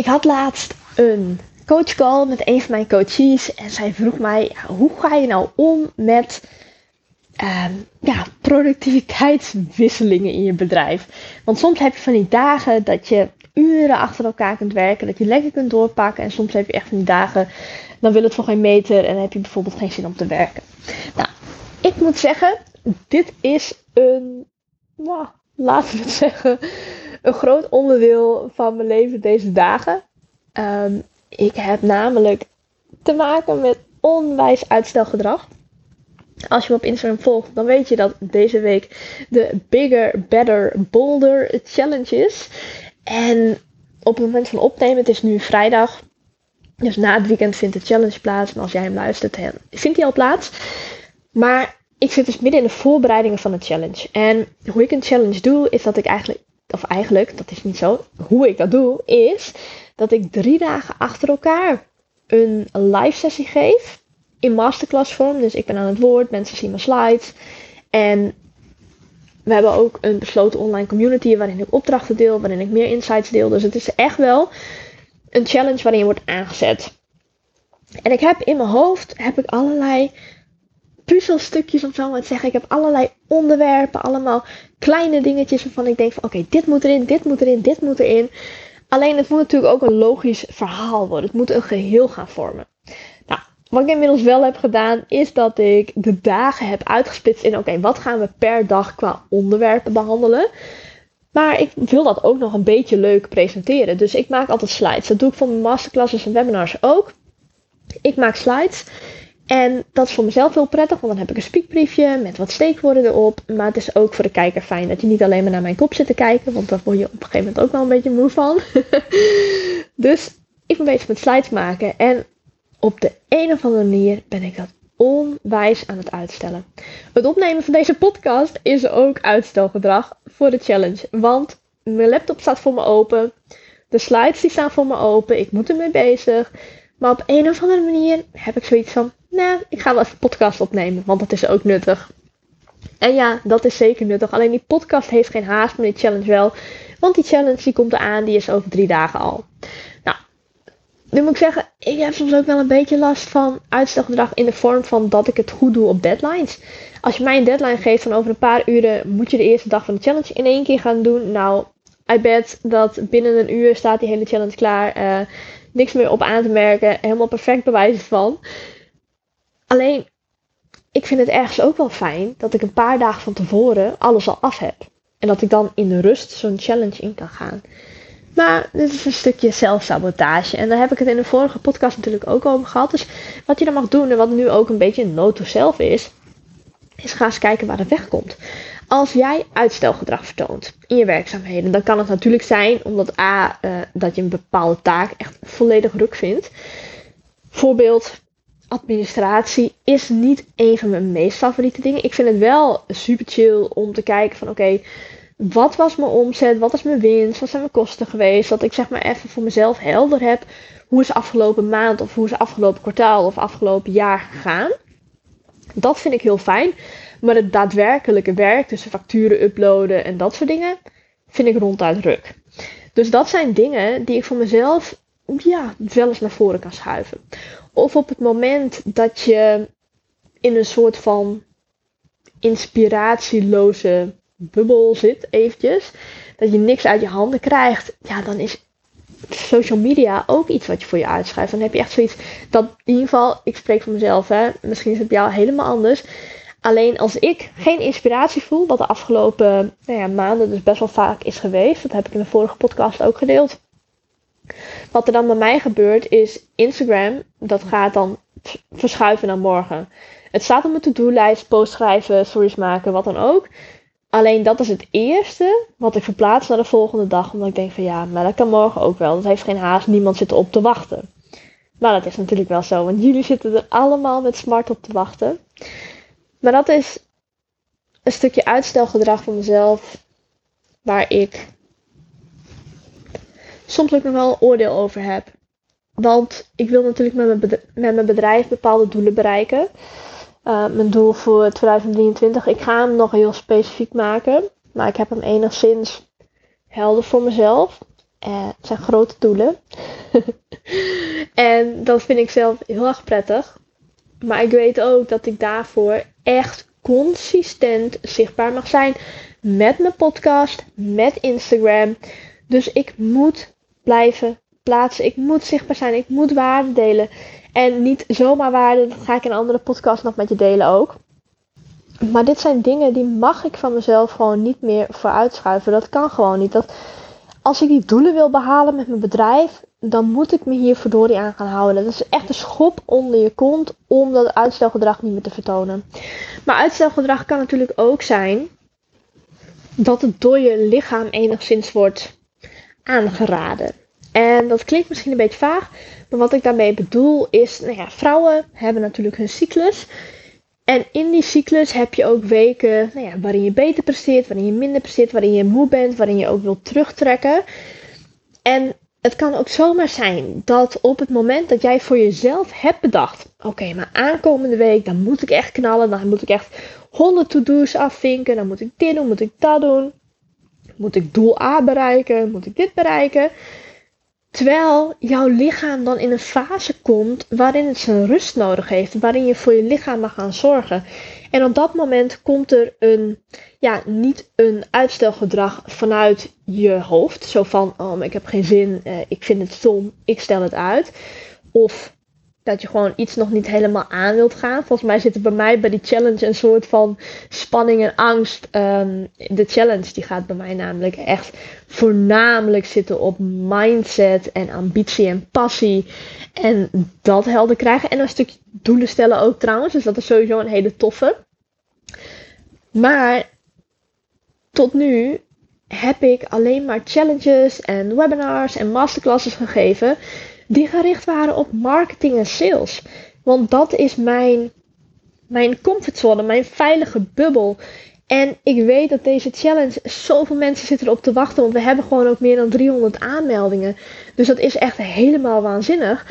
ik had laatst een coachcall met een van mijn coaches. En zij vroeg mij, hoe ga je nou om met ehm, ja, productiviteitswisselingen in je bedrijf? Want soms heb je van die dagen dat je uren achter elkaar kunt werken, dat je lekker kunt doorpakken. En soms heb je echt van die dagen, dan wil het voor geen meter en dan heb je bijvoorbeeld geen zin om te werken. Nou, ik moet zeggen, dit is een, nou, laten we het zeggen, een groot onderdeel van mijn leven deze dagen. Ehm, ik heb namelijk te maken met onwijs uitstelgedrag. Als je me op Instagram volgt, dan weet je dat deze week de Bigger, Better, Bolder Challenge is. En op het moment van opnemen, het is nu vrijdag. Dus na het weekend vindt de challenge plaats. En als jij hem luistert, vindt hij al plaats. Maar ik zit dus midden in de voorbereidingen van de challenge. En hoe ik een challenge doe, is dat ik eigenlijk, of eigenlijk, dat is niet zo. Hoe ik dat doe, is dat ik drie dagen achter elkaar een live sessie geef. In masterclass vorm. Dus ik ben aan het woord, mensen zien mijn slides. En we hebben ook een besloten online community waarin ik opdrachten deel, waarin ik meer insights deel. Dus het is echt wel een challenge waarin je wordt aangezet. En ik heb in mijn hoofd heb ik allerlei puzzelstukjes om zo maar te zeggen. Ik heb allerlei onderwerpen, allemaal kleine dingetjes waarvan ik denk van oké, dit moet erin, dit moet erin, dit moet erin. Alleen het moet natuurlijk ook een logisch verhaal worden. Het moet een geheel gaan vormen. Nou, wat ik inmiddels wel heb gedaan, is dat ik de dagen heb uitgesplitst in oké, wat gaan we per dag qua onderwerpen behandelen. Maar ik wil dat ook nog een beetje leuk presenteren. Dus ik maak altijd slides. Dat doe ik voor mijn masterclasses en webinars ook. Ik maak slides. En dat is voor mezelf heel prettig, want dan heb ik een speakbriefje met wat steekwoorden erop. Maar het is ook voor de kijker fijn dat je niet alleen maar naar mijn kop zit te kijken, want daar word je op een gegeven moment ook wel een beetje moe van. dus ik ben bezig met slides maken en op de een of andere manier ben ik dat onwijs aan het uitstellen. Het opnemen van deze podcast is ook uitstelgedrag voor de challenge, want mijn laptop staat voor me open, de slides die staan voor me open, ik moet ermee bezig. Maar op een of andere manier heb ik zoiets van, nou, ik ga wel even podcast opnemen, want dat is ook nuttig. En ja, dat is zeker nuttig. Alleen die podcast heeft geen haast, maar die challenge wel. Want die challenge die komt eraan, die is over drie dagen al. Nou, nu moet ik zeggen, ik heb soms ook wel een beetje last van uitstelgedrag in de vorm van dat ik het goed doe op deadlines. Als je mij een deadline geeft van over een paar uren, moet je de eerste dag van de challenge in één keer gaan doen. Nou, I bet dat binnen een uur staat die hele challenge klaar. Uh, niks meer op aan te merken. Helemaal perfect bewijs van. Alleen, ik vind het ergens ook wel fijn dat ik een paar dagen van tevoren alles al af heb. En dat ik dan in de rust zo'n challenge in kan gaan. Maar dit is een stukje zelfsabotage. En daar heb ik het in de vorige podcast natuurlijk ook over gehad. Dus wat je dan mag doen, en wat nu ook een beetje een note to is, is ga eens kijken waar het wegkomt. Als jij uitstelgedrag vertoont in je werkzaamheden, dan kan het natuurlijk zijn omdat A, uh, dat je een bepaalde taak echt volledig ruk vindt. Voorbeeld, administratie is niet een van mijn meest favoriete dingen. Ik vind het wel super chill om te kijken van oké, wat was mijn omzet, wat is mijn winst, wat zijn mijn kosten geweest. Dat ik zeg maar even voor mezelf helder heb hoe is afgelopen maand of hoe is afgelopen kwartaal of afgelopen jaar gegaan. Dat vind ik heel fijn. Maar het daadwerkelijke werk, tussen facturen uploaden en dat soort dingen, vind ik ronduit ruk. Dus dat zijn dingen die ik voor mezelf ja, wel eens naar voren kan schuiven. Of op het moment dat je in een soort van inspiratieloze bubbel zit, eventjes. Dat je niks uit je handen krijgt. Ja, dan is social media ook iets wat je voor je uitschrijft. Dan heb je echt zoiets dat, in ieder geval, ik spreek voor mezelf, hè. Misschien is het bij jou helemaal anders. Alleen als ik geen inspiratie voel, wat de afgelopen nou ja, maanden dus best wel vaak is geweest, dat heb ik in de vorige podcast ook gedeeld. Wat er dan bij mij gebeurt is Instagram, dat gaat dan verschuiven naar morgen. Het staat op mijn to-do-lijst, post schrijven, stories maken, wat dan ook. Alleen dat is het eerste wat ik verplaats naar de volgende dag. Omdat ik denk van ja, maar dat kan morgen ook wel. Dat heeft geen haast, niemand zit erop te wachten. Maar dat is natuurlijk wel zo, want jullie zitten er allemaal met smart op te wachten. Maar dat is een stukje uitstelgedrag van mezelf, waar ik soms ook nog wel een oordeel over heb. Want ik wil natuurlijk met mijn, bedrijf, met mijn bedrijf bepaalde doelen bereiken. Uh, mijn doel voor 2023, ik ga hem nog heel specifiek maken. Maar ik heb hem enigszins helder voor mezelf. Uh, het zijn grote doelen. en dat vind ik zelf heel erg prettig. Maar ik weet ook dat ik daarvoor echt consistent zichtbaar mag zijn. Met mijn podcast, met Instagram. Dus ik moet blijven plaatsen. Ik moet zichtbaar zijn. Ik moet waarde delen. En niet zomaar waarde, dat ga ik in een andere podcast nog met je delen ook. Maar dit zijn dingen die mag ik van mezelf gewoon niet meer vooruitschuiven. Dat kan gewoon niet. Dat, als ik die doelen wil behalen met mijn bedrijf, dan moet ik me hier verdorie aan gaan houden. Dat is echt een schop onder je kont om dat uitstelgedrag niet meer te vertonen. Maar uitstelgedrag kan natuurlijk ook zijn dat het door je lichaam enigszins wordt aangeraden. En dat klinkt misschien een beetje vaag, maar wat ik daarmee bedoel is, nou ja, vrouwen hebben natuurlijk hun cyclus. En in die cyclus heb je ook weken nou ja, waarin je beter presteert, waarin je minder presteert, waarin je moe bent, waarin je ook wilt terugtrekken. En het kan ook zomaar zijn dat op het moment dat jij voor jezelf hebt bedacht: oké, maar aankomende week dan moet ik echt knallen, dan moet ik echt 100 to-do's afvinken, dan moet ik dit doen, moet ik dat doen, moet ik doel A bereiken, moet ik dit bereiken. Terwijl jouw lichaam dan in een fase komt waarin het zijn rust nodig heeft, waarin je voor je lichaam mag gaan zorgen. En op dat moment komt er een, ja, niet een uitstelgedrag vanuit je hoofd. Zo van, oh, ik heb geen zin, eh, ik vind het stom, ik stel het uit. Of dat je gewoon iets nog niet helemaal aan wilt gaan. Volgens mij zit er bij mij bij die challenge een soort van spanning en angst. Um, de challenge die gaat bij mij namelijk echt voornamelijk zitten op mindset en ambitie en passie. En dat helder krijgen. En een stukje doelen stellen ook trouwens. Dus dat is sowieso een hele toffe. Maar tot nu heb ik alleen maar challenges en webinars en masterclasses gegeven die gericht waren op marketing en sales. Want dat is mijn, mijn comfortzone, mijn veilige bubbel. En ik weet dat deze challenge, zoveel mensen zitten erop te wachten. Want we hebben gewoon ook meer dan 300 aanmeldingen. Dus dat is echt helemaal waanzinnig.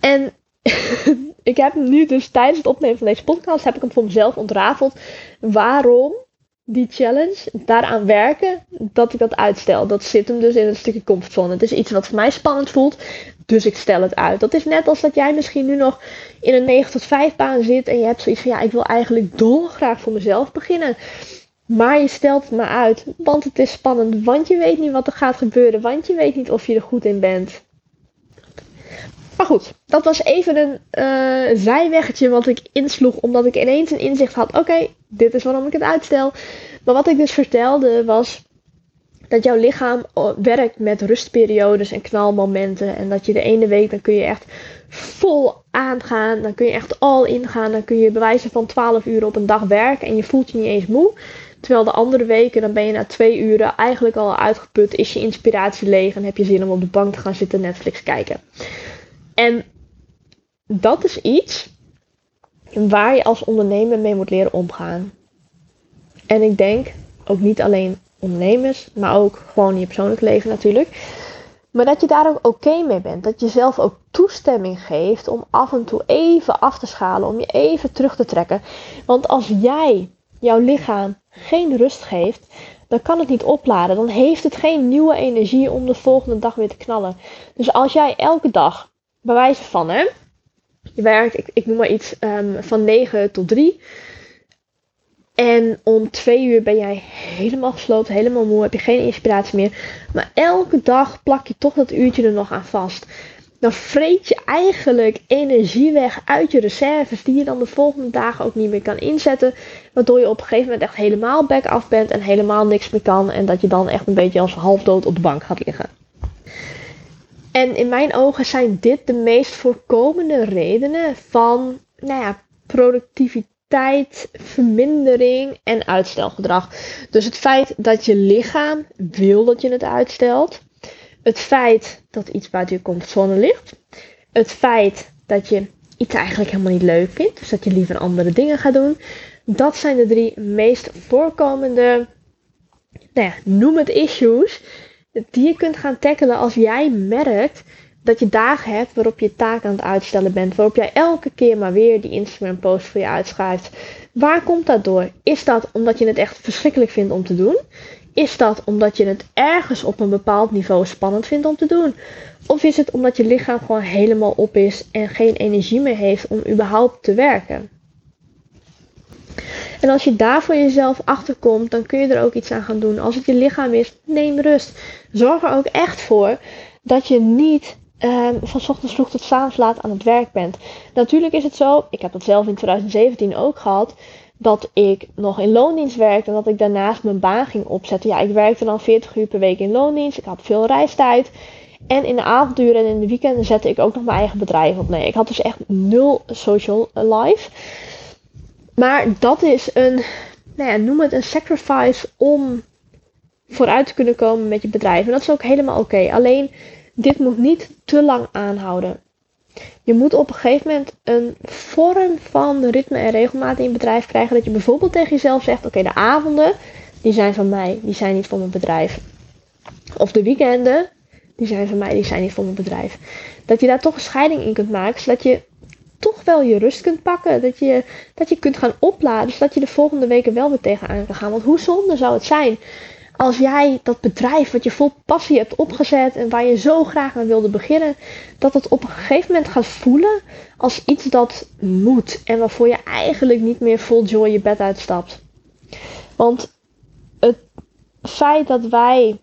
En ik heb nu dus tijdens het opnemen van deze podcast, heb ik hem voor mezelf ontrafeld. Waarom die challenge, daaraan werken, dat ik dat uitstel. Dat zit hem dus in een stukje comfortzone. Het is iets wat voor mij spannend voelt, dus ik stel het uit. Dat is net als dat jij misschien nu nog in een 9 tot 5 baan zit en je hebt zoiets van ja, ik wil eigenlijk dolgraag voor mezelf beginnen. Maar je stelt het maar uit, want het is spannend, want je weet niet wat er gaat gebeuren, want je weet niet of je er goed in bent. Maar goed, dat was even een uh, zijweggetje wat ik insloeg, omdat ik ineens een inzicht had. Oké, dit is waarom ik het uitstel. Maar wat ik dus vertelde was dat jouw lichaam werkt met rustperiodes en knalmomenten. En dat je de ene week, dan kun je echt vol aangaan. Dan kun je echt all in gaan. Dan kun je bewijzen van 12 uur op een dag werken en je voelt je niet eens moe. Terwijl de andere weken, dan ben je na twee uren eigenlijk al uitgeput. Is je inspiratie leeg en heb je zin om op de bank te gaan zitten Netflix kijken. En dat is iets waar je als ondernemer mee moet leren omgaan. En ik denk ook niet alleen ondernemers, maar ook gewoon je persoonlijk leven natuurlijk. Maar dat je daar ook oké mee bent. Dat je zelf ook toestemming geeft om af en toe even af te schalen, om je even terug te trekken. Want als jij jouw lichaam geen rust geeft, dan kan het niet opladen. Dan heeft het geen nieuwe energie om de volgende dag weer te knallen. Dus als jij elke dag bij wijze van, hè. Je werkt, ik, ik noem maar iets, um, van 9 tot 3. En om 2 uur ben jij helemaal gesloopt, helemaal moe, heb je geen inspiratie meer. Maar elke dag plak je toch dat uurtje er nog aan vast. Dan vreet je eigenlijk energie weg uit je reserves, die je dan de volgende dagen ook niet meer kan inzetten. Waardoor je op een gegeven moment echt helemaal back af bent en helemaal niks meer kan. En dat je dan echt een beetje als halfdood op de bank gaat liggen. En in mijn ogen zijn dit de meest voorkomende redenen van nou ja, productiviteit, vermindering en uitstelgedrag. Dus het feit dat je lichaam wil dat je het uitstelt. Het feit dat iets buiten je comfortzone ligt. Het feit dat je iets eigenlijk helemaal niet leuk vindt. Dus dat je liever andere dingen gaat doen. Dat zijn de drie meest voorkomende, nou ja, noem het issues die je kunt gaan tackelen als jij merkt dat je dagen hebt waarop je taak aan het uitstellen bent. Waarop jij elke keer maar weer die Instagram post voor je uitschrijft. Waar komt dat door? Is dat omdat je het echt verschrikkelijk vindt om te doen? Is dat omdat je het ergens op een bepaald niveau spannend vindt om te doen? Of is het omdat je lichaam gewoon helemaal op is en geen energie meer heeft om überhaupt te werken? En als je daar voor jezelf achter komt, dan kun je er ook iets aan gaan doen. Als het je lichaam is, neem rust. Zorg er ook echt voor dat je niet um, van ochtends vroeg tot avonds laat aan het werk bent. Natuurlijk is het zo, ik heb dat zelf in 2017 ook gehad, dat ik nog in loondienst werkte en dat ik daarnaast mijn baan ging opzetten. Ja, ik werkte dan 40 uur per week in loondienst, ik had veel reistijd. En in de avonduren en in de weekenden zette ik ook nog mijn eigen bedrijf op. Nee, ik had dus echt nul social life. Maar dat is een, nou ja, noem het een sacrifice om vooruit te kunnen komen met je bedrijf. En dat is ook helemaal oké. Alleen, dit moet niet te lang aanhouden. Je moet op een gegeven moment een vorm van ritme en regelmaat in je bedrijf krijgen. Dat je bijvoorbeeld tegen jezelf zegt: Oké, de avonden, die zijn van mij, die zijn niet voor mijn bedrijf. Of de weekenden, die zijn van mij, die zijn niet voor mijn bedrijf. Dat je daar toch een scheiding in kunt maken, zodat je toch wel je rust kunt pakken. Dat je, dat je kunt gaan opladen, zodat je de volgende weken wel weer tegenaan kan gaan. Want hoe zonde zou het zijn als jij dat bedrijf wat je vol passie hebt opgezet en waar je zo graag aan wilde beginnen, dat het op een gegeven moment gaat voelen als iets dat moet en waarvoor je eigenlijk niet meer vol joy je bed uitstapt. Want het feit dat wij,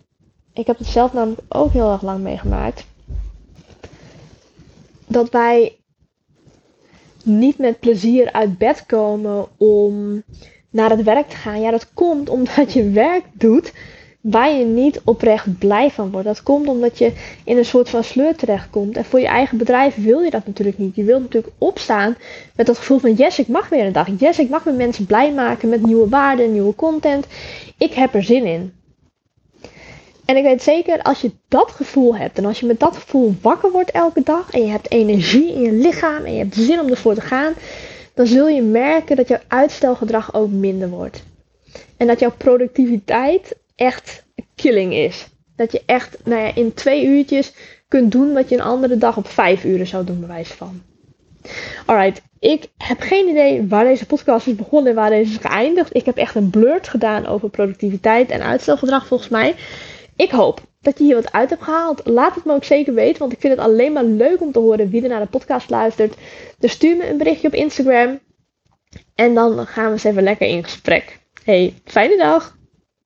ik heb het zelf namelijk ook heel erg lang meegemaakt, dat wij niet met plezier uit bed komen om naar het werk te gaan. Ja, dat komt omdat je werk doet waar je niet oprecht blij van wordt. Dat komt omdat je in een soort van sleur terechtkomt. En voor je eigen bedrijf wil je dat natuurlijk niet. Je wilt natuurlijk opstaan met dat gevoel van yes, ik mag weer een dag. Yes, ik mag weer mensen blij maken met nieuwe waarden, nieuwe content. Ik heb er zin in. En ik weet zeker, als je dat gevoel hebt en als je met dat gevoel wakker wordt elke dag en je hebt energie in je lichaam en je hebt zin om ervoor te gaan, dan zul je merken dat jouw uitstelgedrag ook minder wordt. En dat jouw productiviteit echt killing is. Dat je echt nou ja, in twee uurtjes kunt doen wat je een andere dag op vijf uren zou doen, bewijs van. Alright, ik heb geen idee waar deze podcast is begonnen en waar deze is geëindigd. Ik heb echt een blurt gedaan over productiviteit en uitstelgedrag volgens mij. Ik hoop dat je hier wat uit hebt gehaald. Laat het me ook zeker weten, want ik vind het alleen maar leuk om te horen wie er naar de podcast luistert. Dus stuur me een berichtje op Instagram en dan gaan we eens even lekker in gesprek. Hey, fijne dag!